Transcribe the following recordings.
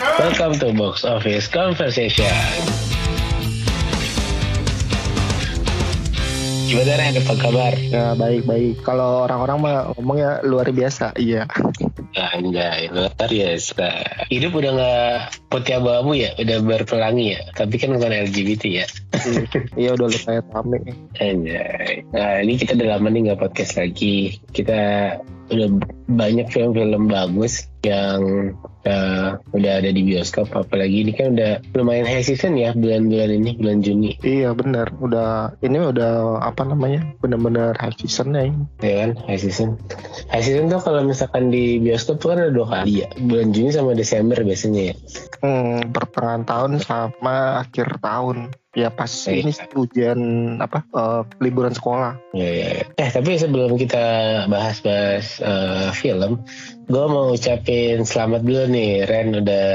Welcome to Box Office Conversation. Gimana Ren, apa kabar? Ya baik baik. Kalau orang-orang mah ngomongnya luar biasa. Iya. Anjay, luar biasa. Hidup udah gak putih abu-abu ya, udah berpelangi ya. Tapi kan bukan LGBT ya. Iya udah lumayan rame. Anjay. Nah ini kita udah lama nih gak podcast lagi. Kita udah banyak film-film bagus yang uh, udah ada di bioskop apalagi ini kan udah lumayan high season ya bulan-bulan ini bulan Juni Iya benar. Udah ini udah apa namanya? Benar-benar high season ya. ini. ya kan high season high season tuh kalau misalkan di bioskop tuh kan ada dua kali ya bulan Juni sama Desember biasanya ya Hmm, pertengahan tahun sama akhir tahun. Ya pas Iya. ini ujian apa eh, liburan sekolah. Ya, ya, ya. Eh tapi sebelum kita bahas-bahas eh, film, gue mau ucapin selamat dulu nih, Ren udah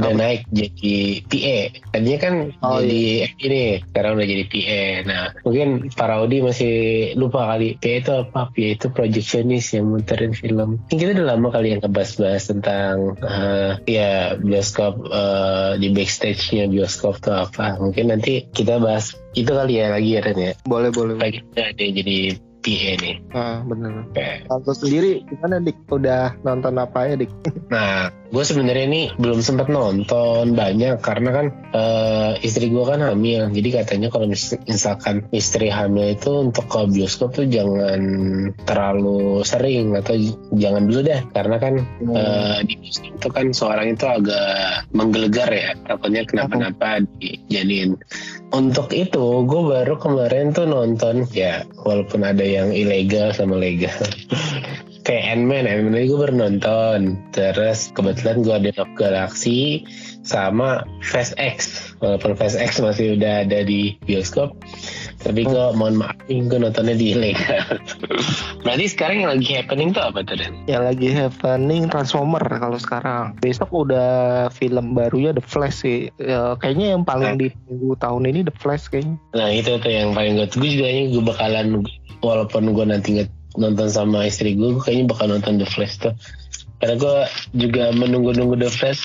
udah Apa? naik jadi PA. Tadinya kan Oh, jadi ini, sekarang udah jadi PA. Nah mungkin para Audi masih lupa kali PA itu apa? PA itu projectionist yang muterin film. Ini kita udah lama kali yang ngebahas-bahas tentang eh, ya bioskop eh, di backstage-nya bioskop tuh apa. Mungkin nanti kita bahas itu kali ya lagi ya Ren ya. Boleh boleh. Lagi ada jadi PA nih. Ah, bener. Kayak, Kalau sendiri gimana dik? Udah nonton apa ya dik? Nah, gue sebenarnya ini belum sempat nonton banyak karena kan eh, istri gue kan hamil. Jadi katanya kalau mis- misalkan istri hamil itu untuk ke bioskop tuh jangan terlalu sering atau jangan dulu deh karena kan eh, di bioskop itu kan seorang itu agak menggelegar ya takutnya kenapa-napa dijadiin untuk itu gue baru kemarin tuh nonton ya walaupun ada yang ilegal sama legal. Kayak Ant-Man Ant-Man gue baru nonton. Terus kebetulan gue ada Galaxy sama Fast X. Walaupun Fast X masih udah ada di bioskop tapi gue mohon maaf nih gue nontonnya di ilegal berarti sekarang yang lagi happening tuh apa tuh Dan? Yang lagi happening Transformer kalau sekarang. Besok udah film barunya The Flash sih. Ya, kayaknya yang paling ditunggu tahun ini The Flash kayaknya. Nah itu tuh yang paling gue tunggu juga ini gue bakalan walaupun gue nanti nonton sama istri gue, gue kayaknya bakal nonton The Flash tuh. Karena gue juga menunggu-nunggu The Flash.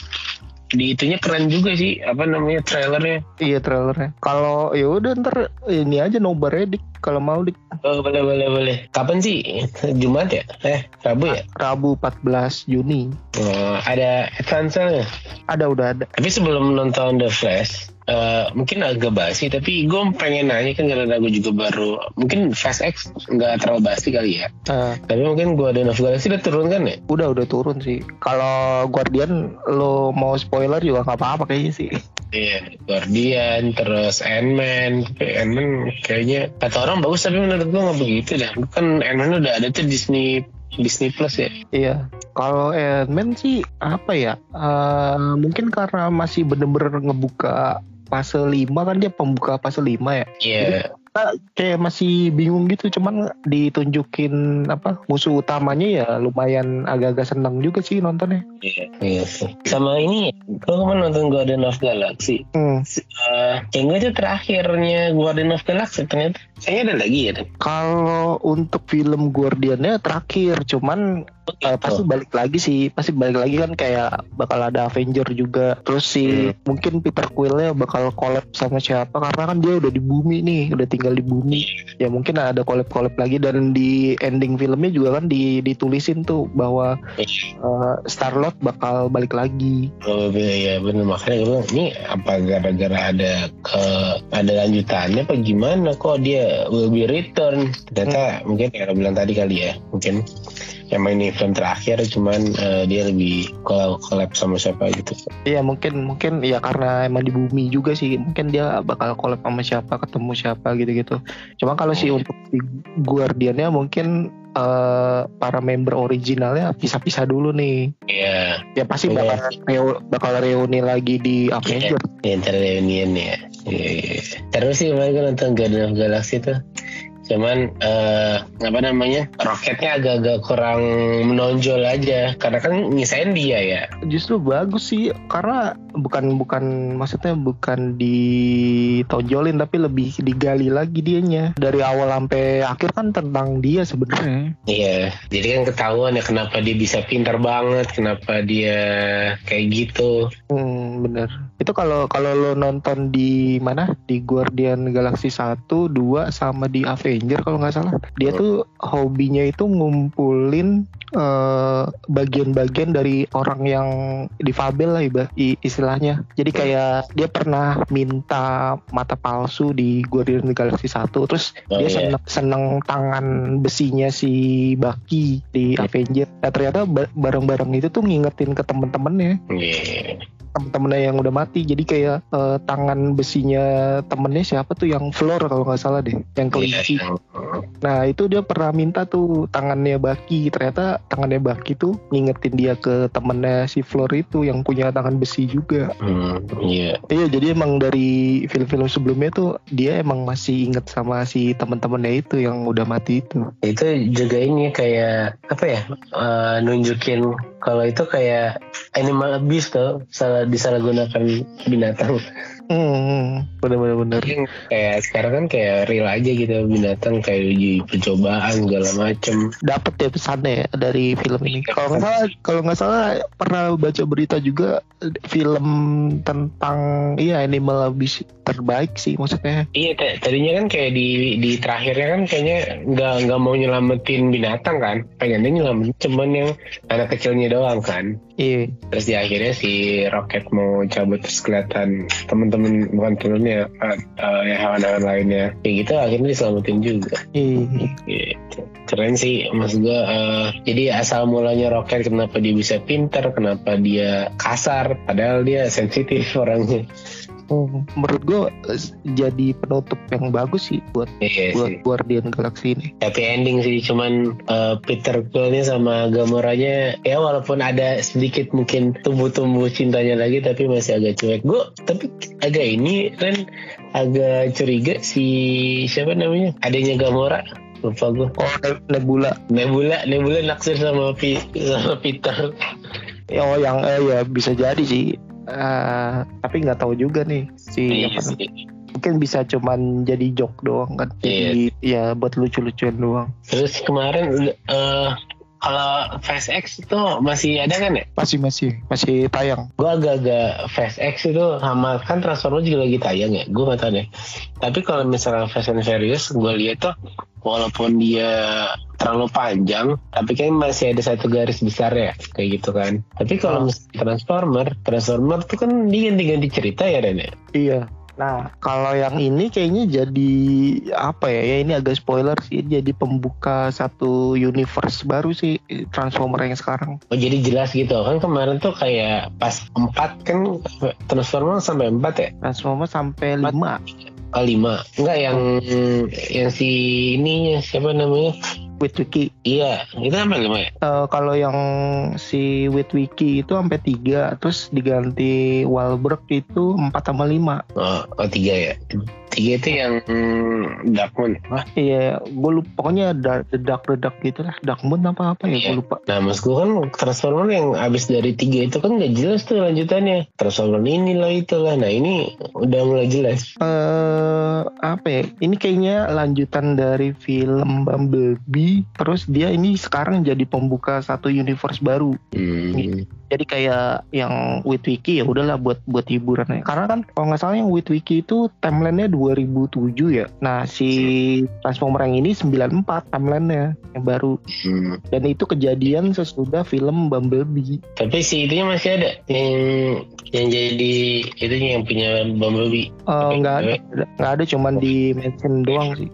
Di itunya keren juga sih, apa namanya trailernya. Iya trailernya. Kalau ya udah ntar ini aja nobar dik kalau mau dik Oh boleh boleh boleh. Kapan sih? Jumat ya? Eh Rabu ya? Rabu 14 Juni. Oh, ada advance Ada udah ada. Tapi sebelum nonton The Flash, eh, mungkin agak basi. Tapi gue pengen nanya kan karena gue juga baru, mungkin Fast X nggak terlalu basi kali ya. Nah, Tapi mungkin Guardian of Galaxy udah turun kan ya? udah udah turun sih. Kalau Guardian lo mau spoiler juga nggak apa-apa kayaknya sih. Iya, Guardian, terus Ant-Man. Ant-Man kayaknya kata orang bagus tapi menurut gue nggak begitu dah. Kan Ant-Man udah ada tuh Disney Disney Plus ya. Iya. Kalau Ant-Man sih apa ya? Eh, mungkin karena masih bener-bener ngebuka fase 5 kan dia pembuka fase 5 ya. Iya. Kita kayak masih bingung gitu cuman ditunjukin apa musuh utamanya ya lumayan agak-agak seneng juga sih nontonnya. Iya, iya sih. Sama ini, gue kemarin nonton Guardian of Galaxy. Hmm. Uh, kayaknya itu terakhirnya Guardian of Galaxy ternyata. Kayaknya ada lagi ya. Kalau untuk film Guardiannya terakhir cuman eh, pasti balik lagi sih. Pasti balik lagi kan kayak bakal ada Avenger juga. Terus si mungkin Peter Quillnya bakal collab sama siapa? Karena kan dia udah di bumi nih udah tinggal di bumi. Ya mungkin ada collab collab lagi. Dan di ending filmnya juga kan di, ditulisin tuh bahwa Star Lord bakal balik lagi. Oh iya bener. Makanya gue ini apa gara-gara ada ke ada lanjutannya apa gimana? Kok dia will be return ternyata mungkin ya lo bilang tadi kali ya mungkin yang main ini film terakhir cuman eh, dia lebih collab, collab sama siapa gitu Iya mungkin mungkin ya karena emang di bumi juga sih mungkin dia bakal collab sama siapa ketemu siapa gitu-gitu. Cuma kalau sih untuk si Guardiannya mungkin eh, para member originalnya pisah-pisah dulu nih. Iya Ya pasti Iya. bakal reu- bakal reuni lagi di Avenger. ya ntar reunian ya Iya, iya. terus sih kemarin gue nonton Guardian of Galaxy tuh cuman eh, apa namanya roketnya agak-agak kurang menonjol aja. Karena kan ngisain dia ya. Justru bagus sih karena bukan bukan maksudnya bukan ditonjolin tapi lebih digali lagi dianya. Dari awal sampai akhir kan tentang dia sebenarnya. Iya jadi kan ketahuan ya kenapa dia bisa pintar banget kenapa dia kayak gitu. Hmm, bener. Itu kalau kalau lo nonton di mana? Di Guardian Galaxy 1 2 sama di Avenger kalau nggak salah dia oh. tuh hobinya itu ngumpulin Eh, bagian-bagian uh, dari orang yang difabel lah iba, istilahnya. Jadi kayak dia pernah minta mata palsu di Guardian Galaxy 1 terus oh, dia iya. seneng, seneng tangan besinya si Bucky di yeah. Avenger. Nah ternyata barang-barang itu tuh ngingetin ke temen-temennya. Yeah temen-temennya yang udah mati. Jadi kayak uh, tangan besinya temennya siapa tuh? Yang floor kalau nggak salah deh. Yang kelinci. yeah. nah itu dia pernah minta tuh tangannya Baki. Ternyata tangannya Baki tuh ngingetin dia ke temennya si floor itu yang punya tangan besi juga. Iya. Yeah. iya jadi emang dari film-film sebelumnya tuh dia emang masih inget sama si temen-temennya itu yang udah mati itu. Itu juga ini kayak apa ya uh, nunjukin kalau itu kayak animal abuse tuh salah disalahgunakan binatang Hmm, bener-bener bener. Kayak sekarang kan kayak real aja gitu binatang kayak uji percobaan segala macem. Dapat ya pesannya ya dari film ini. Kalau nggak salah, kalau nggak salah pernah baca berita juga film tentang iya animal abuse terbaik sih maksudnya. Iya, tadinya kan kayak di di terakhirnya kan kayaknya nggak nggak mau nyelamatin binatang kan, pengennya nyelamatin cuman yang anak kecilnya doang kan. Iya. Terus di akhirnya si Rocket mau cabut terus kelihatan temen-temen bukan temennya uh, uh, ya hewan-hewan lainnya kayak gitu akhirnya diselamatin juga. Iya. Gitu. Keren sih mas gue. Uh, jadi asal mulanya Rocket kenapa dia bisa pinter, kenapa dia kasar, padahal dia sensitif orangnya. Oh, menurut gue jadi penutup yang bagus sih buat iya buat sih. Guardian Galaxy ini. Happy ending sih, cuman uh, Peter Quillnya sama Gamoranya ya walaupun ada sedikit mungkin tumbuh-tumbuh cintanya lagi tapi masih agak cuek. Gue tapi agak ini kan agak curiga si siapa namanya adanya Gamora lupa gue. Oh Nebula. Nebula Nebula naksir sama, P, sama Peter. Oh yang eh ya bisa jadi sih uh, tapi nggak tahu juga nih si iya, apa mungkin bisa cuman jadi joke doang kan. Jadi iya. ya buat lucu-lucuan doang. Terus kemarin uh, kalau Fast X itu masih ada kan ya? Masih masih masih tayang. Gue agak-agak Fast X itu sama kan Transformers juga lagi tayang ya. Gue gak tahu deh. Tapi kalau misalnya Fast and Furious gue lihat tuh walaupun dia terlalu panjang tapi kan masih ada satu garis besar ya kayak gitu kan tapi kalau oh. Transformer Transformer tuh kan dia ganti-ganti cerita ya Ren ya? iya Nah, kalau yang ini kayaknya jadi apa ya? Ya ini agak spoiler sih. Jadi pembuka satu universe baru sih Transformer yang sekarang. Oh, jadi jelas gitu. Kan kemarin tuh kayak pas 4 kan Transformer sampai 4 ya? Transformer sampai 5 oh, lima enggak yang yang si ininya siapa namanya Wiki. Iya, itu sampai lima ya? Uh, kalau yang si Wiki itu sampai tiga, terus diganti Walberg itu empat sama lima. Oh, oh tiga ya? Tiga itu yang mm, Dark Moon. Wah. Iya, gue lupa. Pokoknya dark, the Dark the Dark gitu lah. Dark Moon apa apa ya? Iya. Gue lupa. Nah, mas gue kan Transformer yang abis dari tiga itu kan gak jelas tuh lanjutannya. Transformer ini lah itulah. Nah ini udah mulai jelas. Eh uh, apa ya? Ini kayaknya lanjutan dari film Bumblebee. Terus dia ini sekarang jadi pembuka satu universe baru. Hmm jadi kayak yang Witwiki ya udahlah buat buat hiburan ya karena kan kalau nggak salah yang Witwiki itu timelinenya 2007 ya. Nah si Transformer yang ini 94 timelinenya yang baru. Hmm. dan itu kejadian sesudah film Bumblebee. Tapi si itunya masih ada? Yang yang jadi itu yang punya Bumblebee? Uh, nggak ada. nggak ada cuman di mention doang sih.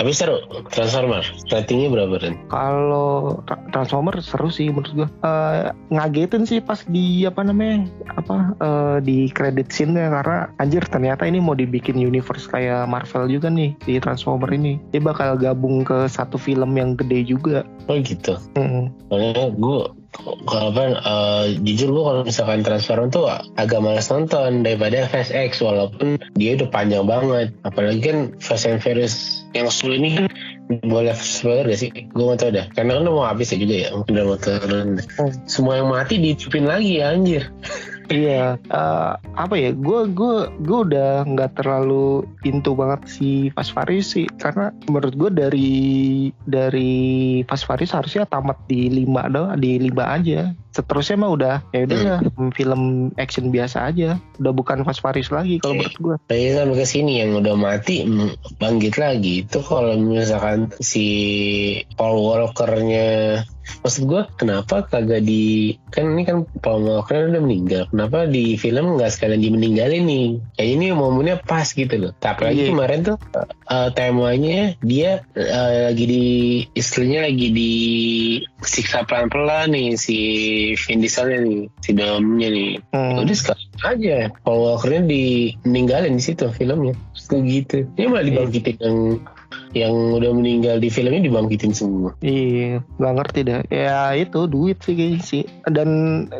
Tapi seru. Transformer ratingnya berapa kan kalau Transformer seru sih menurut gua. Uh, ngagetin sih pas di apa namanya apa uh, di credit scene ya karena anjir ternyata ini mau dibikin universe kayak Marvel juga nih di Transformer ini. Dia bakal gabung ke satu film yang gede juga. Oh gitu? Mm -hmm. gue kalau uh, jujur gue kalau misalkan Transformer tuh agak malas nonton daripada Fast X walaupun dia udah panjang banget. Apalagi kan Fast and Furious yang 10 ini boleh spoiler gak sih? Gue gak tau dah. Karena kan udah mau habis ya juga ya. Mungkin udah mau turun. Hmm. Semua yang mati dicupin lagi ya anjir. iya uh, apa ya gue gue gue udah nggak terlalu into banget si Fast Furious sih karena menurut gue dari dari Fast Furious harusnya tamat di lima doang di lima aja seterusnya mah udah ya udah hmm. film action biasa aja. Udah bukan Fast Furious lagi kalau menurut gue tapi sampai ke sini yang udah mati bangkit lagi. Itu kalau misalkan si Paul Walkernya maksud gue kenapa kagak di kan ini kan Paul Walker udah meninggal. Kenapa di film nggak sekalian dimeninggalin nih? Kayak ini momennya pas gitu loh. Tapi lagi yeah. kemarin tuh uh, temanya dia uh, lagi di istilahnya lagi di siksa pelan-pelan nih si Vin Diesel nih si domnya nih. Hmm. udah sekarang aja Paul Walkernya dimeninggalin di situ filmnya. Gitu ini malah dibangkitin yang yang udah meninggal di filmnya dibangkitin semua. Iya, nggak ngerti dah. Ya itu duit sih kayaknya sih. Dan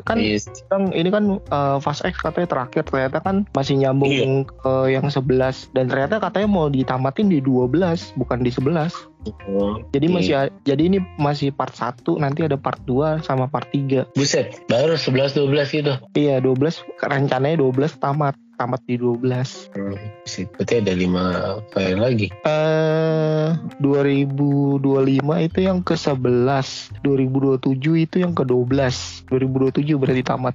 kan yes. Iya kan ini kan uh, Fast X katanya terakhir ternyata kan masih nyambung iya. ke yang 11 dan ternyata katanya mau ditamatin di 12 bukan di 11. Oh, jadi okay. masih jadi ini masih part 1 nanti ada part 2 sama part 3. Buset, baru 11 12 gitu. Iya, 12 rencananya 12 tamat tamat di 12. Hmm, berarti ada 5 file lagi. Eh uh, 2025 itu yang ke 11, 2027 itu yang ke 12. 2027 berarti tamat.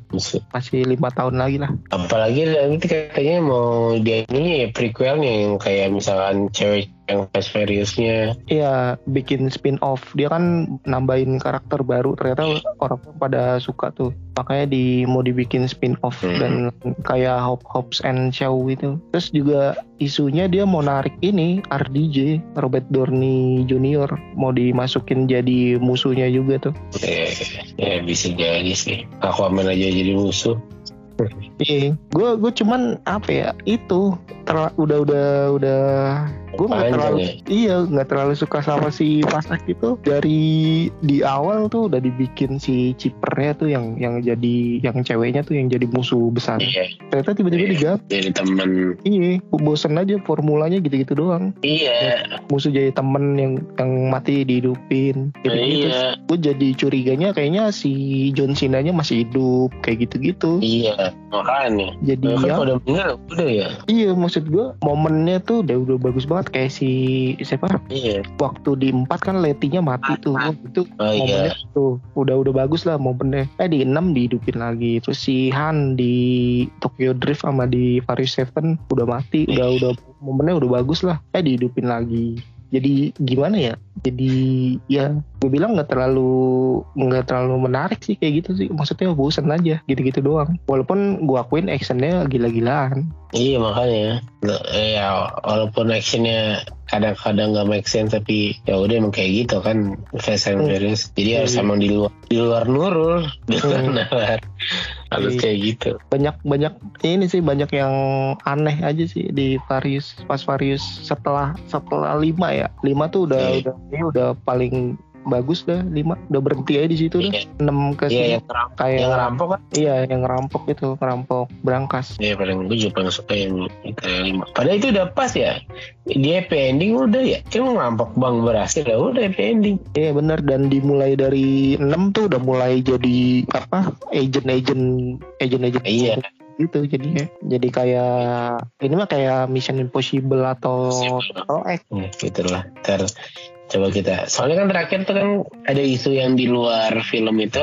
Masih lima tahun lagi lah. Apalagi nanti katanya mau dia ini ya prequelnya yang kayak misalkan cewek yang Fast Furiousnya. Iya bikin spin off dia kan nambahin karakter baru. Ternyata orang pada suka tuh. Makanya di mau dibikin spin off hmm. dan kayak Hop Hops and Show itu. Terus juga isunya dia mau narik ini RDJ Robert Downey Jr. mau dimasukin jadi musuhnya juga tuh. Ya, ya bisa jadi sih. Aku aman aja jadi musuh. Iya, gue gue cuman apa ya itu ter, udah udah udah gue nggak terlalu ya? iya nggak terlalu suka sama si Pasak itu. Dari di awal tuh udah dibikin si cipernya tuh yang yang jadi yang ceweknya tuh yang jadi musuh besar. Iya. ternyata tiba-tiba iya. diganti. jadi temen. Iya bosen aja formulanya gitu-gitu doang. Iya. Musuh jadi temen yang yang mati dihidupin. Gitu, -gitu. iya gue jadi curiganya kayaknya si John Cena nya masih hidup kayak gitu-gitu. Iya makanya. Jadi ya, udah meninggal udah ya? Iya maksud gue momennya tuh udah udah bagus banget banget kayak si siapa? Iya. Waktu di empat kan Letinya mati tuh. Itu oh, iya. momennya iya. tuh udah udah bagus lah momennya. Eh di enam dihidupin lagi. Terus si Han di Tokyo Drift sama di Paris Seven udah mati. Udah udah momennya udah bagus lah. Eh dihidupin lagi jadi gimana ya jadi ya gue bilang nggak terlalu nggak terlalu menarik sih kayak gitu sih maksudnya bosan aja gitu-gitu doang walaupun gue akuin actionnya gila-gilaan iya makanya ya walaupun actionnya kadang-kadang nggak make sense tapi ya udah emang kayak gitu kan Fast and hmm. Furious jadi hmm. harus iya. emang di luar di luar nurul di luar hmm. nalar harus iya. kayak gitu banyak banyak ini sih banyak yang aneh aja sih di Farius pas Farius setelah setelah lima ya lima tuh udah hmm. udah ini udah paling bagus dah lima udah berhenti aja di situ. Iya. dah enam ke iya, yang kayak yang ngerampok kan? iya yang ngerampok itu ngerampok berangkas. Iya paling gue juga paling suka yang kayak lima. Padahal itu udah pas ya. Dia happy ending udah ya. Kan ngerampok bang berhasil ya udah happy ending. Iya benar. Dan dimulai dari enam tuh udah mulai jadi apa agent agent agent agent iya. gitu. Jadinya. Jadi kayak ini mah kayak Mission Impossible atau oh eh ya, gitulah ter coba kita. Soalnya kan terakhir tuh kan ada isu yang di luar film itu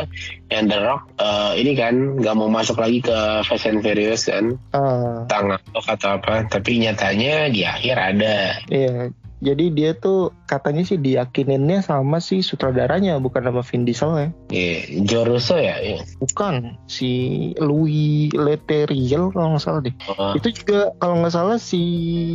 yang The Rock uh, ini kan nggak mau masuk lagi ke Fast and Furious kan. Uh. tangan atau apa tapi nyatanya di akhir ada. Iya jadi dia tuh katanya sih diyakininnya sama si sutradaranya bukan nama Vin Diesel ya. Iya, yeah, Joe Russo ya? Yeah. Bukan, si Louis Leterrier kalau nggak salah deh. Uh. Itu juga kalau nggak salah si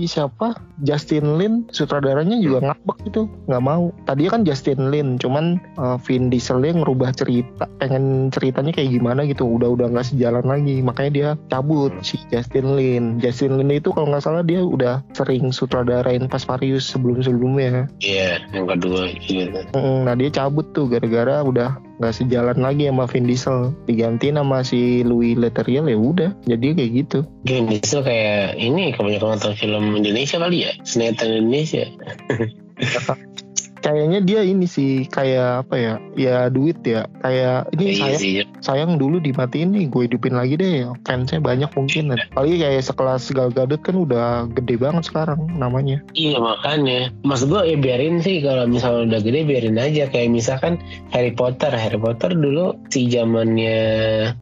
siapa Justin Lin sutradaranya juga hmm. ngambek itu nggak mau. Tadinya kan Justin Lin, cuman uh, Vin Diesel yang ngerubah cerita, pengen ceritanya kayak gimana gitu. Udah udah nggak sejalan lagi, makanya dia cabut hmm. si Justin Lin. Justin Lin itu kalau nggak salah dia udah sering sutradarain Fast Furious sebelum-sebelumnya. Iya, yang kedua gitu. Nah dia cabut tuh gara-gara udah nggak sejalan lagi sama Vin Diesel diganti nama si Louis Leterrier ya udah jadi kayak gitu Vin Diesel kayak ini kebanyakan nonton film Indonesia kali ya sinetron Indonesia kayaknya dia ini sih kayak apa ya ya duit ya kayak ini Iya sayang sayang dulu dimatiin nih gue hidupin lagi deh fansnya banyak mungkin apalagi kayak sekelas Gal Gadot kan udah gede banget sekarang namanya Iya makanya. Maksud gue ya biarin sih kalau misalnya udah gede biarin aja. Kayak misalkan Harry Potter. Harry Potter dulu si zamannya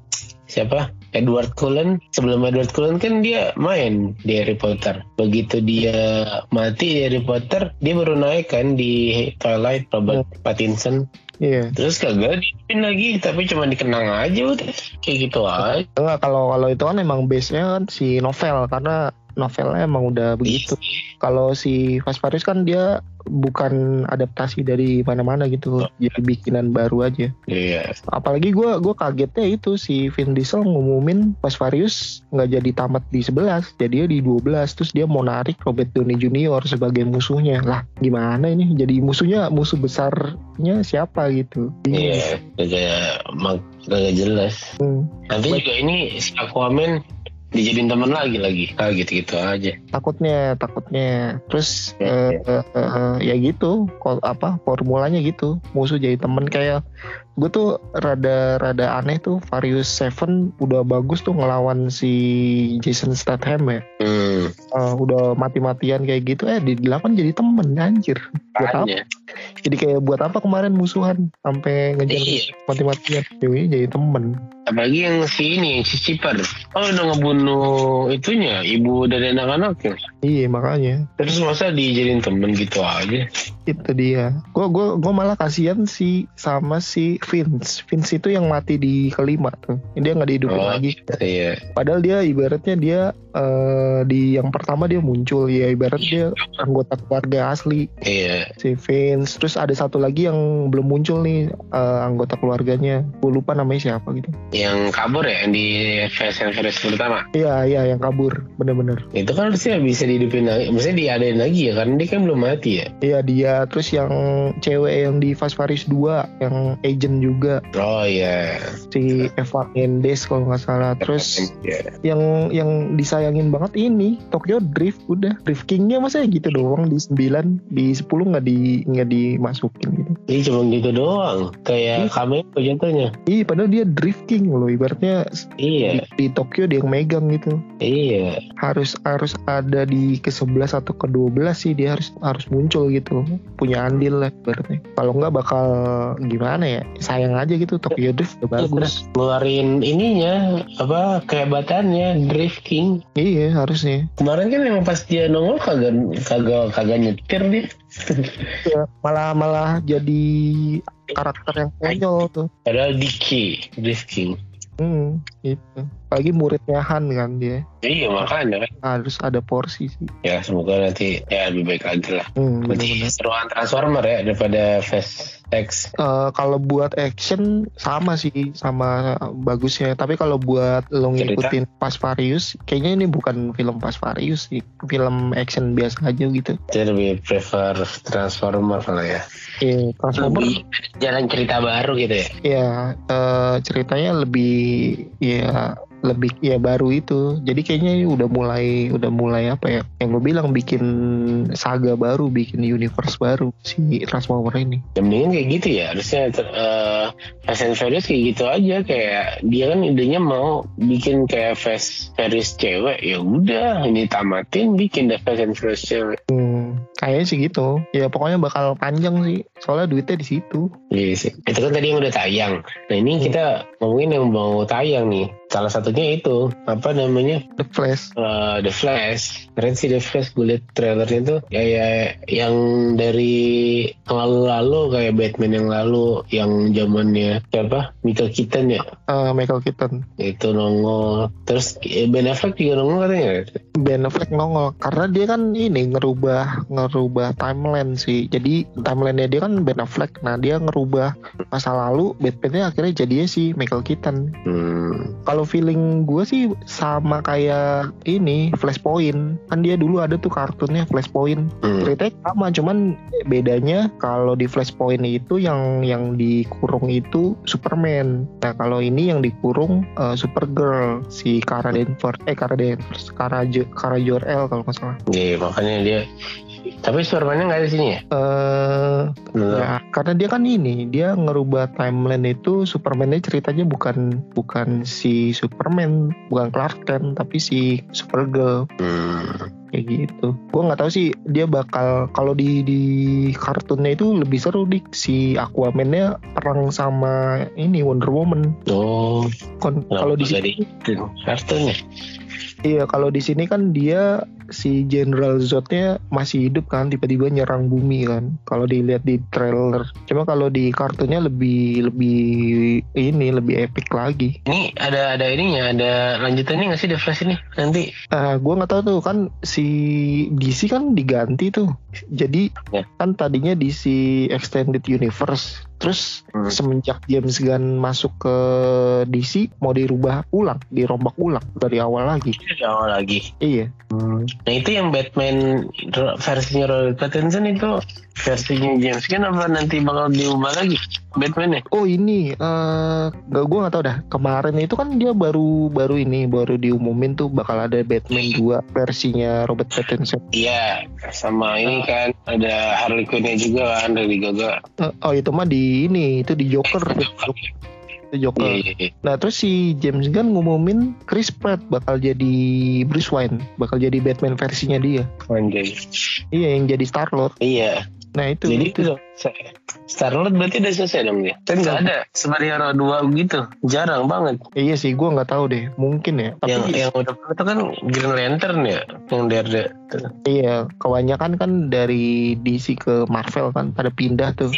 siapa? Edward Cullen. Sebelum Edward Cullen kan dia main di Harry Potter. Begitu dia mati di Harry Potter, dia baru naik kan di Twilight Robert Pattinson. iya Terus kagak dipin lagi, tapi cuma dikenang aja udah. Kayak gitu aja. enggak kalau kalau itu kan emang base nya kan si novel karena novelnya emang udah begitu kalau si Fast Furious kan dia bukan adaptasi dari mana-mana gitu. Jadi bikinan baru aja. Iya. apalagi gue gua kagetnya itu si Vin Diesel ngumumin Fast Furious nggak jadi tamat di 11 jadi di 12 terus dia mau narik Robert Downey Jr. sebagai musuhnya. Lah gimana ini? Jadi musuhnya musuh besarnya siapa gitu? Iya, mak- kagak jelas. Hmm, Nanti juga ini si Aquaman dijadiin teman lagi lagi. Ah gitu-gitu aja. takutnya takutnya terus Iya, eh, eh, eh, ya gitu apa formulanya gitu musuh jadi temen kayak gue tuh rada rada aneh tuh Varius Seven udah bagus tuh ngelawan si Jason Statham ya. Hmm, Eh, udah mati-matian kayak gitu eh di delapan jadi temen anjir. Buat apa? Jadi kayak buat apa kemarin musuhan sampai ngejar Iya. mati-matian? Ini jadi temen. Apalagi yang si ini, si Cipar. Oh udah ngebunuh itunya, ibu dan anak-anaknya. iya makanya. Terus masa dijadiin temen gitu aja? itu dia. Gue gua gua malah kasihan si sama si Vince Vince itu yang mati di kelima tuh dia nggak dihidupin Oh. lagi Iya. padahal dia ibaratnya dia eh, di yang pertama dia muncul ya ibarat dia anggota keluarga asli Iya. si Vince terus ada satu lagi yang belum muncul nih eh, anggota keluarganya gue lupa namanya siapa gitu Yang kabur ya, yang di Fast and Furious pertama. iya iya yang kabur bener-bener Itu kan harusnya bisa dihidupin lagi. Maksudnya diadain lagi ya, karena dia kan belum mati ya. iya dia terus yang cewek yang di Fast Furious 2 yang agent juga Oh iya. si Eva Mendes kalau nggak salah terus Iya. yang yang disayangin banget ini Tokyo Drift udah Drift Kingnya masa gitu doang di 9 di 10 nggak di nggak dimasukin gitu Ini cuma gitu doang. Kayak cameo jatuhnya. Iya padahal dia Drift King loh ibaratnya Iya. di, di Tokyo dia yang megang gitu Iya. harus harus ada di ke 11 atau ke 12 sih dia harus harus muncul gitu punya andil lah ibaratnya kalau nggak bakal gimana ya sayang aja gitu Tokyo Drift udah bagus Ngeluarin ininya apa kehebatannya Drift King. iya harusnya Kemarin kan emang pas dia nongol kagak kagak kagak nyetir dia. Ya, malah malah jadi karakter yang konyol tuh Padahal Diki Drift King. Hmm, gitu. Apalagi muridnya Han kan dia. Iya makanya kan. Harus ada porsi sih. Ya semoga nanti ya lebih baik lagi lah. Hmm, Berarti seruan Transformer ya daripada Fast X. Eh, kalau buat action sama sih sama bagusnya. Tapi kalau buat lo Cerita? ngikutin Fast Furious, kayaknya ini bukan film Fast Furious sih. Film action biasa aja gitu. Saya lebih prefer Transformer kalau ya. Iya, Transformer Lebih jalan cerita baru gitu ya. ya eh, ceritanya lebih ya lebih ya baru itu jadi kayaknya udah mulai udah mulai apa ya yang gue bilang bikin saga baru bikin universe baru si Transformer ini Ya mendingan kayak gitu ya. Harusnya eh, Fast and Furious kayak gitu aja. Kayak dia kan idenya mau bikin kayak Fast Furious cewek. Ya udah ini tamatin bikin deh Fast and Furious cewek. hmm, kayaknya sih gitu ya pokoknya bakal panjang sih soalnya duitnya di situ Iya sih. Itu kan tadi yang udah tayang. Nah ini kita ngomongin yang mau tayang nih. Salah satunya itu apa namanya The Flash Eh, The Flash. Keren sih The Flash. Gue liat trailernya tuh ya, ya yang dari lalu-lalu kayak Batman yang lalu yang zamannya siapa Michael Keaton ya eh, Michael Keaton itu nongol. Terus eh, Ben Affleck juga nongol katanya. Ben Affleck nongol karena dia kan ini ngerubah ngerubah timeline sih. Jadi timelinenya dia kan Ben Affleck nah dia ngerubah masa lalu Batman-nya akhirnya jadinya si Michael Keaton. Hmm. kalau feeling gue sih sama kayak ini Flashpoint. Kan dia dulu ada tuh kartunnya Flashpoint. Hmm. ceritanya sama cuman bedanya kalau di Flashpoint itu yang yang dikurung itu Superman. Nah kalau ini yang dikurung eh, Supergirl si Kara Danvers eh Kara Danvers Kara Jo Kara Jor-El kalau nggak salah Iya makanya dia Tapi Superman-nya nggak ada di sini ya? Eh, Belum. ya, karena dia kan ini, dia ngerubah timeline itu Superman-nya ceritanya bukan bukan si Superman, bukan Clark Kent, tapi si Supergirl Hmm. kayak gitu. Gue nggak tahu sih dia bakal kalau di di kartunnya itu lebih seru dik si Aquaman-nya perang sama ini Wonder Woman. Oh, Kon- kalau di sini kartunya. Iya, kalau di sini kan dia si General Zod-nya masih hidup kan, tiba-tiba nyerang bumi kan. Kalau dilihat di trailer. Cuma kalau di kartunya lebih lebih ini lebih epic lagi. Ini ada ada ininya, ada lanjutannya nggak sih The Flash ini? Nanti Ah, gua nggak tahu tuh kan si DC kan diganti tuh. Jadi Ya. kan tadinya DC Extended Universe. Terus Hmm. semenjak James Gunn masuk ke DC mau dirubah ulang, dirombak ulang dari awal lagi. dari awal lagi. Iya. Nah itu yang Batman versinya Robert Pattinson itu versinya James Gunn apa nanti bakal diubah lagi Batman-nya? Oh ini, eh gak gue nggak tahu dah. Kemarin itu kan dia baru baru ini baru diumumin tuh bakal ada Batman 2 versinya Robert Pattinson. Iya, sama ini kan ada Harley Quinn-nya juga kan dari Gaga. Eh, oh itu mah di ini itu di Joker. Itu Joker. Iya, iya, iya. Nah terus si James Gunn ngumumin Chris Pratt bakal jadi Bruce Wayne, bakal jadi Batman versinya dia. Anjay. Iya yang jadi Star Lord. Iya. Nah itu. Jadi itu. itu Star Lord berarti udah selesai dong dia. Kan nggak ada superhero dua gitu, jarang banget. Iya sih, gue nggak tahu deh. Mungkin ya. Tapi yang yang udah itu kan Green Lantern ya, yang dari iya, kebanyakan kan dari DC ke Marvel kan pada pindah tuh.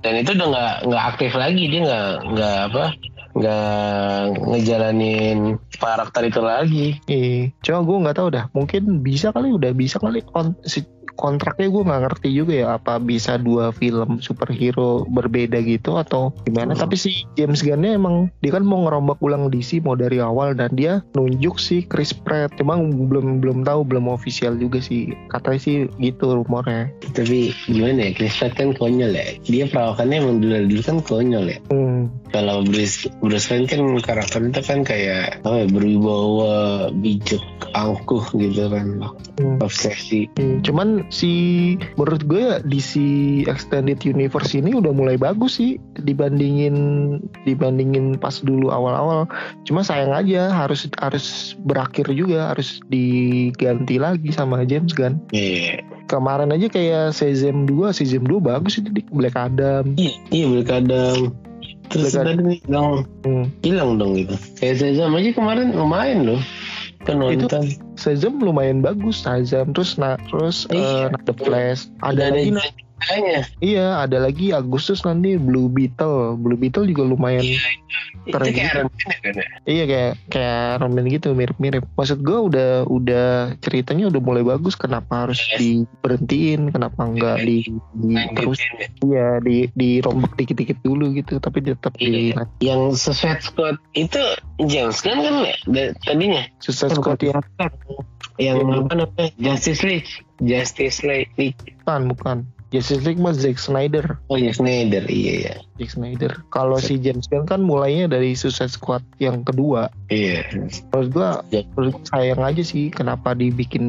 dan itu udah nggak nggak aktif lagi dia nggak nggak apa nggak ngejalanin karakter itu lagi. Iya, cuma gue nggak tahu dah. Mungkin bisa kali, udah bisa kali. Si kontraknya gue nggak ngerti juga ya. Apa bisa dua film superhero berbeda gitu atau gimana? Hmm. Tapi si James Gunn-nya emang dia kan mau ngerombak ulang DC mau dari awal dan dia nunjuk si Chris Pratt. Cuma belum belum tahu, belum official juga sih. Katanya sih gitu rumornya. Tapi gimana ya, Chris Pratt kan konyol ya. Dia perawakannya emang dulu dulu kan konyol ya. Hmm. Kalau Bruce Bruce Wayne kan karakter itu kan kayak apa ya, berwibawa bijak angkuh gitu kan Hmm. obsesi Hmm, cuman si menurut gue ya DC Extended Universe ini udah mulai bagus sih dibandingin dibandingin pas dulu awal-awal. Cuma sayang aja harus harus berakhir juga harus diganti lagi sama James Gunn. iya Kemarin aja kayak Shazam 2, Shazam 2 bagus itu di Black Adam. iya iya kadang terus Black tadi nih dong Hmm. hilang dong gitu kayak Shazam aja kemarin lumayan loh kan Itu- nonton Shazam lumayan bagus Shazam terus nah terus Iya. eh, The Flash ada Udah lagi ada ceritanya iya ada lagi Agustus nanti Blue Beetle Blue Beetle juga lumayan itu Keren kayak. Iron Man ya, kan ya? Iya kayak kayak Iron Man gitu mirip-mirip. Maksud gue udah udah ceritanya udah mulai bagus. Kenapa harus diberhentiin? Kenapa enggak di, di terus? Ya. Iya di dirombak dikit-dikit dulu gitu. Tapi tetap di Iya. yang Suicide Squad itu James Gunn kan ya tadinya Suicide Squad ya yang apa namanya? Justice League. Justice League. Bukan bukan. Justice League mah Zack Snyder. oh ya Snyder iya ya Zack Snyder. Kalau si James Gunn kan mulainya dari Suicide Squad yang kedua. iya Menurut gua, Ya. menurut gua sayang aja sih kenapa dibikin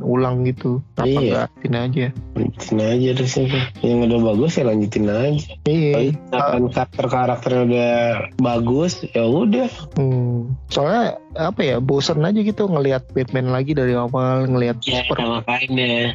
ulang gitu. Kenapa Iya. lanjutin aja? lanjutin aja terus apa yang udah bagus ya lanjutin aja Iya. kalau karakter karakternya udah bagus ya udah Hmm. Soalnya apa ya bosan aja gitu ngelihat Batman lagi dari awal ngelihat ya Super makanya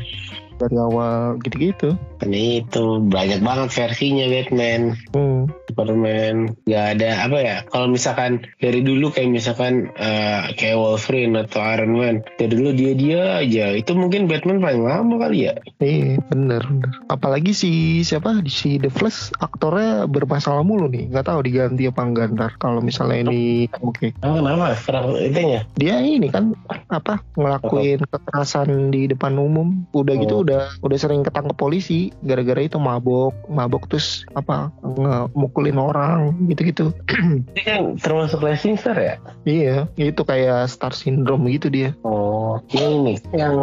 dari awal gitu-gitu. kan itu banyak banget versinya Batman Hmm. Superman nggak ada apa ya kalau misalkan dari dulu kayak misalkan eh, kayak Wolverine atau Iron Man dari dulu dia dia aja itu mungkin Batman paling lama kali ya Iya bener bener. Apalagi si siapa si The Flash aktornya bermasalah mulu nih. Nggak tahu diganti apa enggak ntar. Kalau misalnya ini oke. oh, kenapa itunya Dia ini kan apa ngelakuin kekerasan di depan umum. Udah gitu Oh. udah udah sering ketangkep polisi gara-gara itu mabok mabok terus apa ngemukul orang gitu-gitu Ini kan termasuk Rising Star ya? iya itu kayak star syndrome gitu dia Oh, yang ini, yang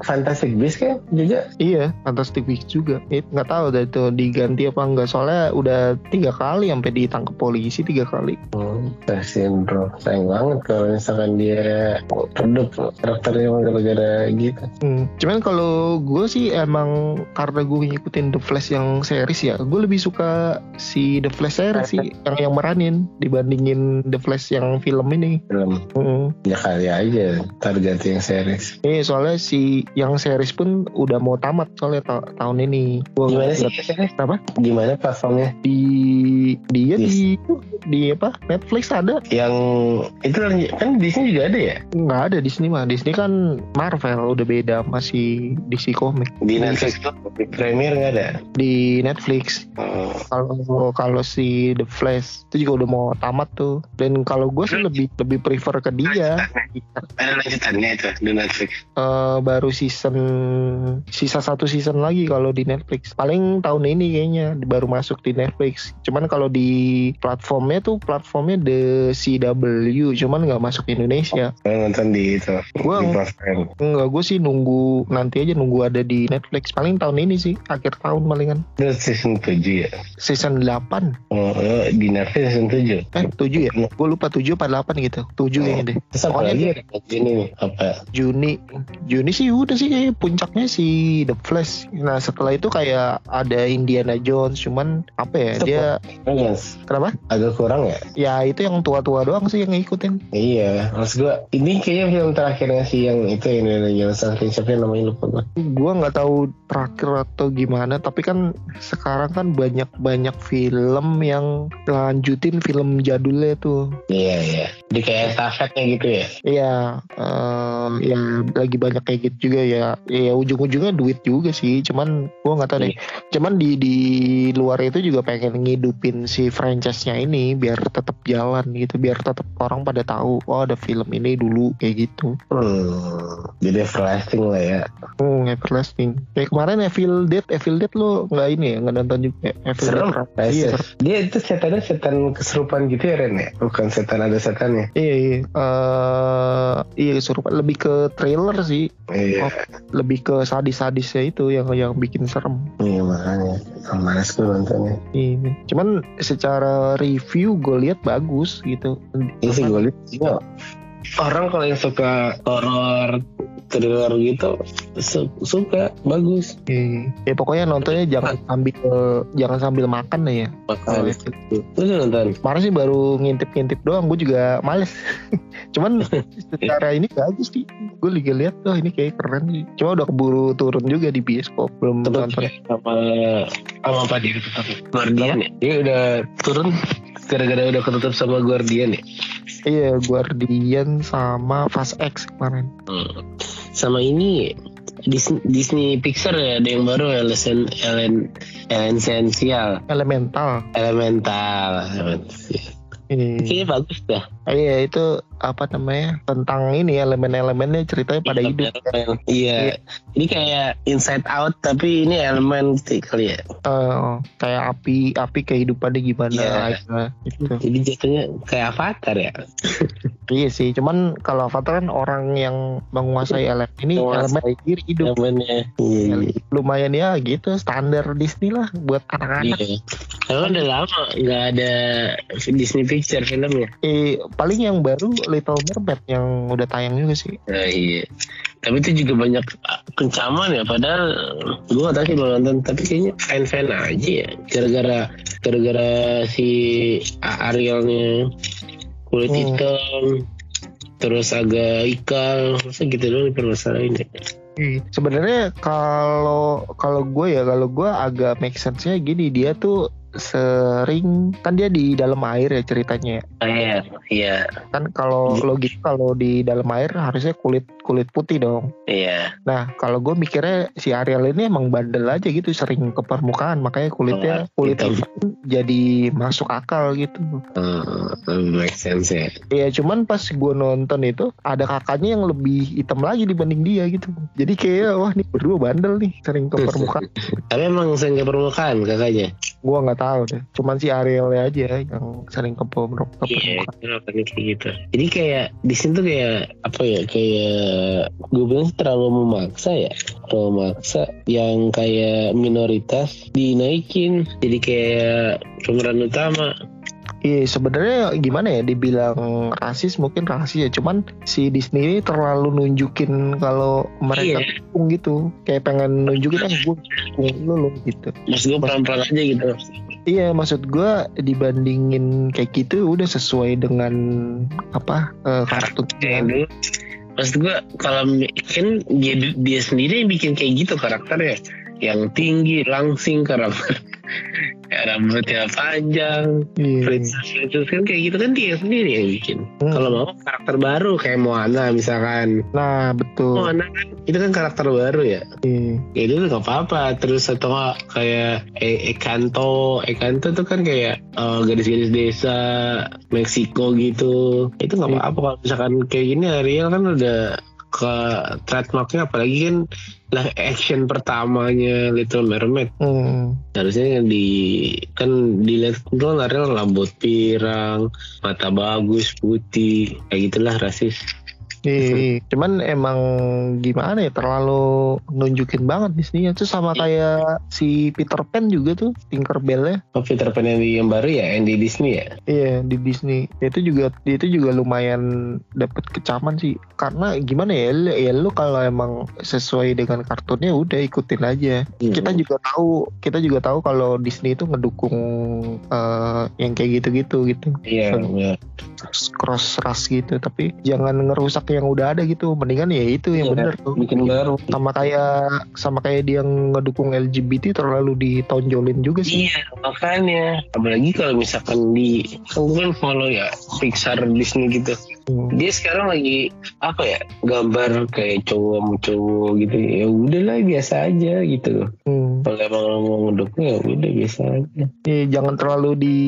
Fantastic Beasts kan juga? iya Fantastic Beasts juga It- nggak tahu dah itu diganti apa enggak soalnya udah tiga kali sampai ditangkap polisi tiga kali Hmm, Star Syndrome. Sayang banget kalau misalkan dia redup karakternya gara-gara gitu. Hmm, Cuman kalau gue sih emang karena gue ngikutin The Flash yang series ya, gue lebih suka si The Flash series sih yang yang meranin dibandingin The Flash yang film ini. Film Hmm. ya kali aja ntar ganti yang series. Ini soalnya si yang series pun udah mau tamat soalnya ta- tahun ini. Gua Gimana sih? Apa? Gimana platformnya? Di dia di di apa? Netflix ada? Yang itu kan Disney juga ada ya? Nggak ada di sini mah. Di sini kan Marvel udah beda masih DC Comic. Di Netflix tuh di Premiere nggak ada. Di Netflix. Oh. kalau kalau si The Flash. Itu juga udah mau tamat tuh. Dan kalau gue sih lebih lebih prefer ke dia. Ada lanjutannya itu di Netflix. Eh, baru season sisa satu season lagi kalau di Netflix. Paling tahun ini kayaknya baru masuk di Netflix. Cuman kalau di platformnya tuh platformnya The CW cuman nggak masuk Indonesia. Saya nonton di itu. Gua- di platform. Enggak, gue sih nunggu nanti aja nunggu ada di Netflix. Paling tahun ini sih akhir tahun palingan. Season 7 ya. season 8 Oh, oh, di Netflix season 7. eh 7 ya gue lupa 7 apa 8 gitu 7 kayaknya deh Terus apa lagi ini nih? Apa? Juni Juni sih udah sih kayak puncaknya si The Flash nah setelah itu kayak ada Indiana Jones cuman apa ya Itu dia Yes. kenapa Agak kurang ya? ya itu yang tua-tua doang sih yang ngikutin Iya, maksud gua ini kayaknya film terakhirnya sih yang itu yang Indiana Jones Saking siapa namanya lupa gua. gua nggak tahu terakhir atau gimana tapi kan sekarang kan banyak banyak film yang lanjutin film jadulnya tuh Iya iya. Jadi kayak estafetnya gitu ya. Iya, eh, ya lagi banyak kayak gitu juga ya. Ya ujung-ujungnya duit juga sih. Cuman gua nggak tahu deh. Cuman di di luar itu juga pengen ngidupin si franchise-nya ini biar tetap jalan gitu, biar tetap orang pada tahu oh ada film ini dulu kayak gitu. Hmm, jadi everlasting lah ya. Hmm, everlasting. Kayak kemarin Evil Dead, Evil Dead lo nggak ini ya, nggak nonton juga. Evil Serem. Dead. Iya, Iya, Dia itu setannya setan keserupan gitu ya Ren ya? Bukan setan ada setannya. Iya, iya. Eh, iya kesurupan lebih ke trailer sih, Iya. Oh. lebih ke sadis-sadisnya itu yang yang bikin serem. Iya makanya. Malas gue nontonnya. Ini. Cuman secara review gue lihat bagus gitu. Ini sih gue lihat orang kalau yang suka horor thriller gitu su- suka bagus Iya. Ya pokoknya nontonnya jangan sambil jangan sambil makan ya. lu udah nonton Kemarin sih baru ngintip-ngintip doang, gue juga males. Cuman secara ini bagus sih. Gue lagi lihat, oh ini kayak keren sih. Cuma udah keburu turun juga di bioskop, belum Tetap nonton. ya, sama sama apa dia tetap Guardian ya dia udah turun gara-gara udah ketutup sama Guardian ya Iya, Guardian sama Fast X kemarin. Hmm. Sama ini Disney, Disney Pixar ya ada yang baru Elen Essential Elemental. Elemental Elemental. Iya. kayaknya bagus dah Iya itu apa namanya tentang ini elemen-elemennya ceritanya pada hidup. Elemen. Iya. Ini kayak Inside Out tapi ini elemen gitu kali ya. Eh, kayak api api kehidupannya gimana Iya. aja, gitu. Jadi jatuhnya kayak Avatar ya. Iya sih, cuman kalau Avatar kan orang yang menguasai elemen ini Menguasai elemen sendiri hidup. Elemennya. Iya. iya. Lumayan ya gitu standar Disney lah buat anak-anak. Iya. Kalau udah lama nggak ada Disney Picture filmnya. Eh, paling yang baru Little Mermaid yang udah tayang juga sih. Nah, iya. Tapi itu juga banyak kencaman ya. Padahal gue gak tahu sih belum nonton. Tapi kayaknya fan-fan aja ya. Gara-gara gara-gara si Arielnya kulit Hmm. hitam. Terus agak ikal. Masa gitu doang dipermasalahin ya. Iya. Sebenarnya kalau kalau gue ya kalau gue agak make sense-nya gini dia tuh sering kan dia di dalam air ya ceritanya ya. Iya, iya, kan kalau logis kalau di dalam air harusnya kulit kulit putih dong iya. nah kalau gue mikirnya si Ariel ini emang bandel aja gitu sering ke permukaan makanya kulitnya Oh, kulit hitam. hitam jadi masuk akal gitu Hmm, make sense ya. ya cuman pas gue nonton itu ada kakaknya yang lebih hitam lagi dibanding dia gitu jadi kayak wah nih berdua bandel nih sering ke permukaan Tapi emang sering ke permukaan kakaknya. gue nggak tahu deh. Cuman si Ariel aja yang sering kebobrok ke Iya, kenapa kayak gitu. Jadi kayak di sini tuh kayak apa ya? Kayak gue bilang terlalu memaksa ya. Terlalu memaksa yang kayak minoritas dinaikin. Jadi kayak pemeran utama. Iya sebenarnya gimana ya dibilang rasis mungkin rasis ya cuman si Disney ini terlalu nunjukin kalau mereka Iya. dukung gitu kayak pengen nunjukin kan gue dukung lu gitu Maksud gue pelan-pelan aja gitu. Iya maksud gue dibandingin kayak gitu udah sesuai dengan apa kartun Kayak dulu. Maksud gue kalau kan dia, dia sendiri yang bikin kayak gitu karakternya. Yang tinggi, langsing, karakter. Rambutnya panjang, Iya. princess princess kan kayak gitu kan dia sendiri yang bikin. Hmm. Kalau mau karakter baru kayak Moana misalkan. nah betul Moana kan itu kan karakter baru ya. Iya. Ya itu nggak apa-apa. Terus atau kayak e Ekanto, Ekanto tuh kan kayak eh, gadis-gadis desa Meksiko gitu. Itu nggak Iya. apa-apa kalau misalkan kayak gini Ariel kan udah ke trademarknya apalagi kan live action pertamanya Little Mermaid Hmm. harusnya yang di kan dilihat kan Ariel rambut pirang mata bagus putih kayak gitulah rasis Iya, cuman emang gimana ya terlalu nunjukin banget Disney itu sama kayak si Peter Pan juga tuh Tinkerbell ya oh Peter Pan yang, di, yang baru ya yang di Disney ya? Iya di Disney. Itu juga itu juga lumayan dapet kecaman sih. Karena gimana ya lu- ya lu kalau emang sesuai dengan kartunnya udah ikutin aja. Hmm. kita juga tahu kita juga tahu kalau Disney itu ngedukung eh, yang kayak gitu-gitu gitu. Iya iya. cross ras gitu. Tapi jangan ngerusak yang udah ada gitu. Mendingan ya itu yang Iya, bener tuh. Bikin baru. Sama kayak sama kayak dia ngedukung LGBT terlalu ditonjolin juga sih. Iya makanya. Apalagi kalau misalkan di kan gue kan follow ya Pixar Disney gitu. Hmm. dia sekarang lagi apa ya gambar kayak cowok sama cowok gitu. Ya udahlah biasa aja gitu. Hmm. kalau emang lo mau ngedukung ya udah biasa aja. Ya, jangan terlalu di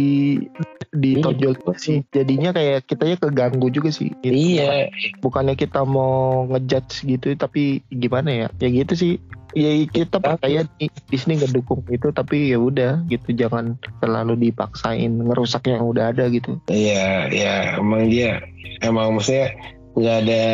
ditonjol Iya. juga sih. Jadinya kayak kitanya keganggu juga sih. Gitu. iya. Bukannya kita mau ngejudge gitu tapi gimana ya? Ya gitu sih. Ya kita percaya nih Disney ngedukung itu tapi ya udah gitu. Jangan terlalu dipaksain ngerusak yang udah ada gitu. Iya ya emang dia emang maksudnya nggak ada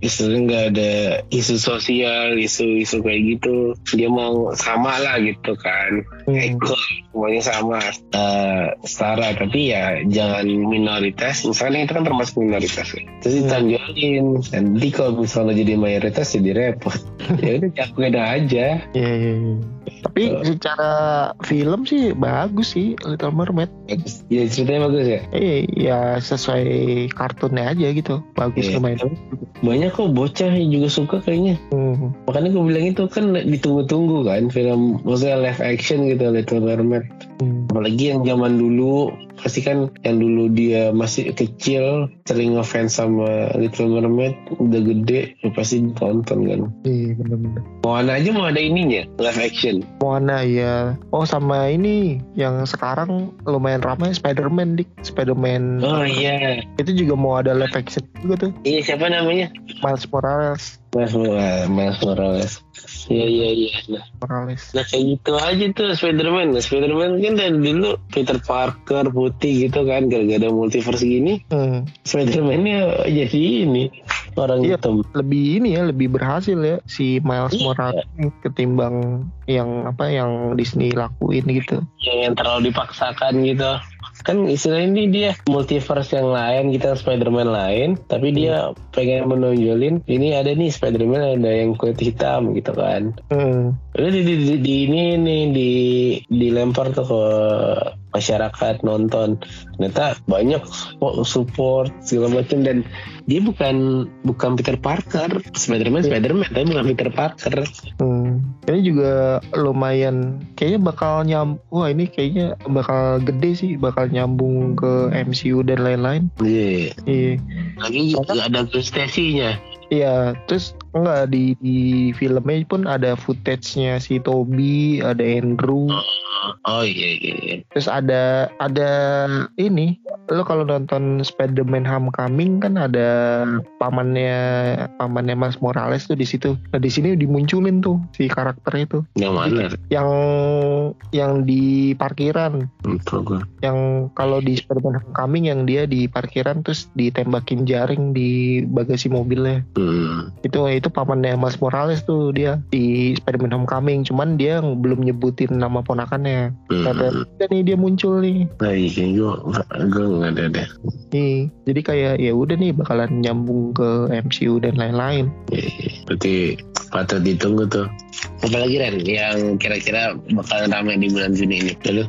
istilahnya nggak ada isu sosial isu-isu kayak gitu dia mau sama lah gitu kan Hmm. semuanya sama eh, setara tapi ya jangan minoritas misalnya itu kan termasuk minoritas ya. terus Hmm. ditonjolin nanti kalau misalnya jadi mayoritas jadi repot ya udah cakuin aja Iya, iya, iya. Tapi secara film sih bagus sih Little Mermaid. Bagus. ya ceritanya bagus ya Eh, ya sesuai kartunnya aja gitu. Bagus Iya. lumayan. banyak kok bocah yang juga suka kayaknya Hmm. makanya gue bilang itu kan ditunggu-tunggu kan film maksudnya live action gitu Little Mermaid Hmm. apalagi yang zaman dulu pasti kan yang dulu dia masih kecil sering ngefans sama Little Mermaid udah gede ya pasti ditonton kan Iya bener-bener. Moana aja mau ada ininya live action Moana ya. Oh sama ini yang sekarang lumayan ramai Spider-Man dik. Spider-Man oh iya itu juga mau ada live action juga tuh. iya siapa namanya Miles Morales. Mas Miles Morales iya iya iya nah, Morales. nah kayak gitu aja tuh Spiderman nah, Spiderman kan dari dulu Peter Parker putih gitu kan gara-gara multiverse gini Hmm. Spiderman-nya jadi ini orang Iya. hitam Lebih ini ya lebih berhasil ya si Miles Iya. Morales ketimbang yang apa yang Disney lakuin gitu. yang, yang terlalu dipaksakan gitu kan istilahnya ini dia multiverse yang lain kita Spider-Man lain tapi dia pengen menonjolin ini ada nih Spider-Man ada yang kulit hitam gitu kan. Hmm. Udah di, di, di, di ini nih di dilempar tuh ke masyarakat nonton. Ternyata banyak support segala macam. Dan dia bukan bukan Peter Parker. Spider-Man Spider-Man tapi bukan Peter Parker. Hmm. Ini juga lumayan kayaknya bakal nyam wah ini kayaknya bakal gede sih bakal nyambung ke MCU dan lain-lain. iya Iya. lagi Soalnya- ada Gwen Stacy-nya Iya, terus enggak di, di filmnya pun ada footage-nya si Toby, ada Andrew, oh iya iya, iya. terus ada ada ini lo kalau nonton Spider-Man Homecoming kan ada pamannya pamannya Mas Morales tuh di situ. Nah di sini dimunculin tuh si karakter itu. Yang mana? Yang yang di parkiran. Lupa gue. Yang kalau di Spider-Man Homecoming yang dia di parkiran terus ditembakin jaring di bagasi mobilnya. Hmm. Itu itu pamannya Mas Morales tuh dia di Spider-Man Homecoming. Cuman dia belum nyebutin nama ponakannya. Hmm. Kata "Udah nih dia muncul nih. Nah iya gue gue nggak ada deh. Nih, jadi kayak ya udah nih bakalan nyambung ke MCU dan lain-lain. Iya, Berarti patut ditunggu tuh. Apalagi Ren yang kira-kira bakalan ramai di bulan Juni ini. Lalu,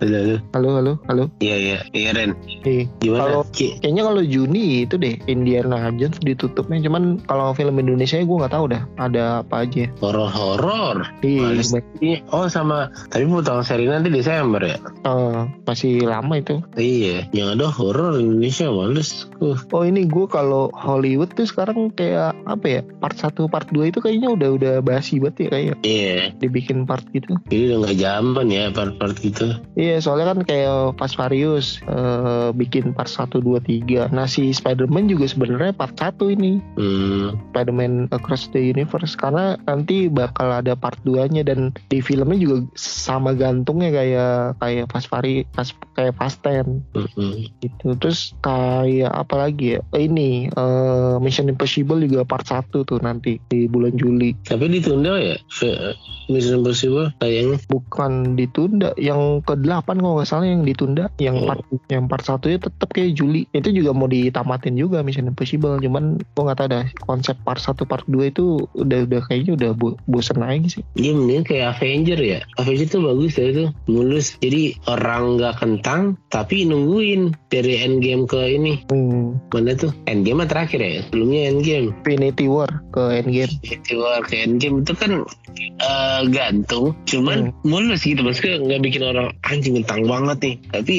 lalu, Halo, halo, halo. iya iya iya Ren. Nih, Gimana? Kalau Ki? kayaknya kalau Juni itu deh Indiana Jones ditutupnya. Cuman kalau film Indonesia gue nggak tahu dah ada apa aja. Horor-horor. Iya. Iya. Oh sama tapi potong seri nanti Desember ya? eh, masih lama itu. Iya. Yang ada horor Indonesia males. Uh. Oh ini gue kalau Hollywood tuh sekarang kayak apa ya part 1 part 2 itu kayaknya udah udah basi banget ya Iya. dibikin part gitu. Jadi udah nggak zaman ya part-part gitu. Iya soalnya kan kayak Fast Furious eh, bikin part 1, 2, 3. Nah si Spider-Man juga sebenarnya part 1 ini. Hmm. Spider-Man Across the Universe karena nanti bakal ada part 2-nya dan di filmnya juga sama gantungnya kayak kayak Fast Furious pas kayak Fast 10 Mm-mm. gitu. Terus kayak apa lagi ya? Eh, ini eh, Mission Impossible juga part 1 tuh nanti di bulan Juli. Tapi ditunda ya? F- Mission Impossible kayaknya. Bukan ditunda, yang ke-8 kalau nggak salah yang ditunda, yang Oh. part yang part 1 nya tetap kayak Juli. Itu juga mau ditamatin juga Mission Impossible, cuman gua nggak tahu dah konsep part 1 part 2 itu udah udah kayaknya udah bo- bosen aja sih. Iya mending kayak Avenger ya. Avenger tuh bagus ya itu. Mulus. Jadi orang nggak kentang tapi nungguin dari Endgame ke ini. Hmm, Mana tuh? Endgame terakhir ya? Sebelumnya Endgame. Infinity War ke Endgame. Infinity War ke Endgame itu kan eh, gantung. Cuman mulus gitu. Maksudnya nggak bikin orang anjing kentang banget nih. Tapi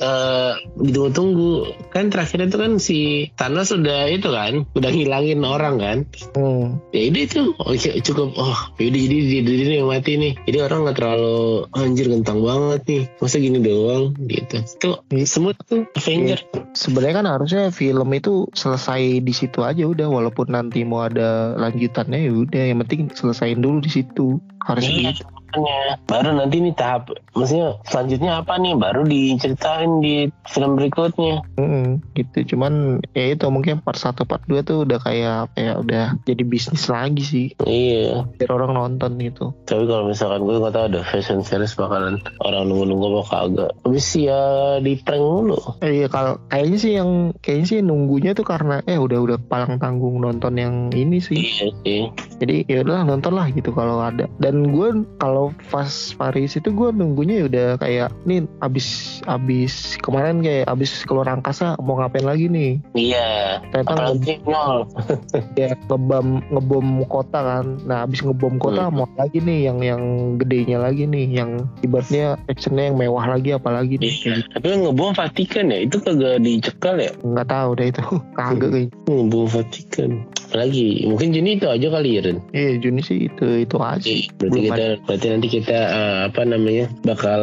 eh ditunggu-tunggu. Kan terakhir itu kan si Thanos udah itu kan udah ngilangin orang kan. Hmm. ya ini tuh oke, cukup. Oh yaudah jadi dia dia yang mati nih. Jadi orang nggak terlalu anjir kentang banget nih. Masa gini doang gitu. Tuh semut tuh Avenger. Sebenarnya kan harusnya film itu selesai di situ aja udah walaupun nanti mau ada lanjutannya ya udah. Yang penting selesaiin dulu di situ. Harus Iya, gitu. Makanya. baru nanti nih tahap maksudnya selanjutnya apa nih? Baru diceritain di film berikutnya. Mm, gitu. Cuman ya itu mungkin part 1 part 2 tuh udah kayak apa ya udah jadi bisnis lagi sih. Iya. Biar orang nonton gitu. Tapi kalau misalkan gue nggak tahu ada fashion series bakalan orang nunggu-nunggu apa kagak habis ya di prank mulu. Eh, iya kalau kayaknya sih yang kayaknya sih nunggunya tuh karena eh udah udah palang tanggung nonton yang ini sih. Iya sih. Jadi ya udahlah nonton lah gitu kalau ada. Dan gue kalau Fast Paris itu gue nunggunya ya udah kayak nih abis abis kemarin kayak abis keluar angkasa mau ngapain lagi nih iya ternyata apalagi nol ya ngebom ngebom kota kan nah abis ngebom kota Hmm. mau lagi nih yang yang gedenya lagi nih yang ibaratnya actionnya yang mewah lagi apalagi nih Iya. Tapi yang ngebom Vatikan ya itu kagak dicekal ya? nggak tahu deh itu kagak kayak Ngebom Vatikan. Apalagi mungkin Juni itu aja kali ya Ren. iya Juni sih itu itu aja Iya, Berarti Belum kita berarti nanti kita eh, apa namanya bakal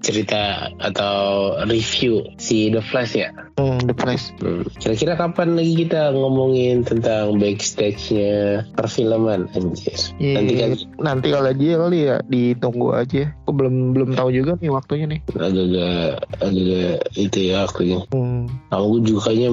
cerita atau review si The Flash ya. hmm, The Flash Hmm. Kira-kira kapan lagi kita ngomongin tentang backstage-nya perfilman anjir. Iya, Nanti kan nanti kalau dia kali ya ditunggu aja aku belum belum tahu juga nih waktunya nih agak-agak agak itu ya akunya. hmm. Aku juga kayaknya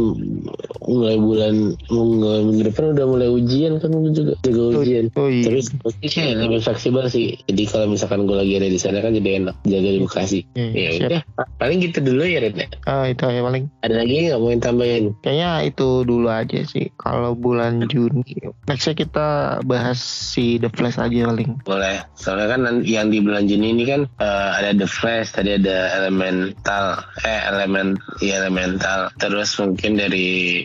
mulai bulan mulai minggu depan udah mulai ujian kan juga jaga ujian. oh iya Terus pasti sih lebih fleksibel sih. Jadi kalau misalkan gue lagi ada di sana kan jadi enak jaga di Bekasi. Iya, Ya udah, paling gitu dulu ya Red. ya. ah itu ya paling Ada lagi nggak mau yang tambahin? Kayaknya itu dulu aja sih. Kalau bulan Juni, nextnya kita bahas si The Flash aja paling. Boleh. Soalnya kan yang di bulan Juni ini kan eh, ada The Flash, tadi ada Elemental, eh element, ya Elemental. Terus mungkin dari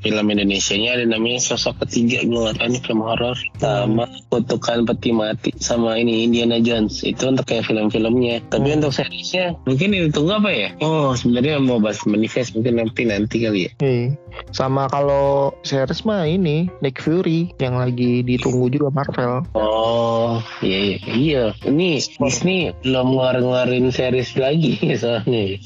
film Indonesia-nya ada namanya sosok ketiga gue tahu ini film horor sama kutukan peti mati sama ini Indiana Jones itu untuk kayak film-filmnya tapi Hmm. untuk seriesnya mungkin tunggu apa ya oh sebenarnya mau bahas manifest mungkin nanti nanti kali ya Nih, sama kalau series mah ini Nick Fury yang lagi ditunggu juga Marvel. Oh, iya, iya. iya. Ini Disney belum ngeluarin series lagi soalnya.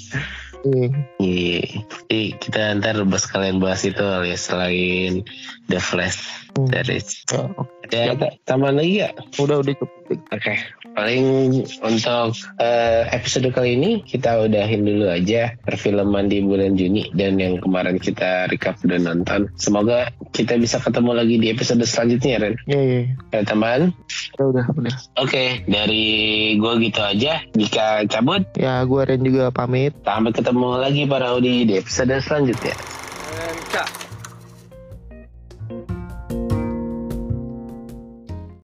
Iya. Iya. Jadi kita ntar bahas kalian bahas itu ya selain The Flash Hmm. dari Oh, ada ada tambahan lagi ya? udah udah cukup. Oke, paling untuk eh, episode kali ini kita udahin dulu aja perfilman di bulan Juni dan yang kemarin kita recap udah nonton. Semoga kita bisa ketemu lagi di episode selanjutnya, Ren. Iya iya. Ada tambahan? Udah udah udah. Oke, dari gue gitu aja. Jika cabut, Ya gue Ren juga pamit. sampai ketemu lagi para Audi di episode selanjutnya. Cak,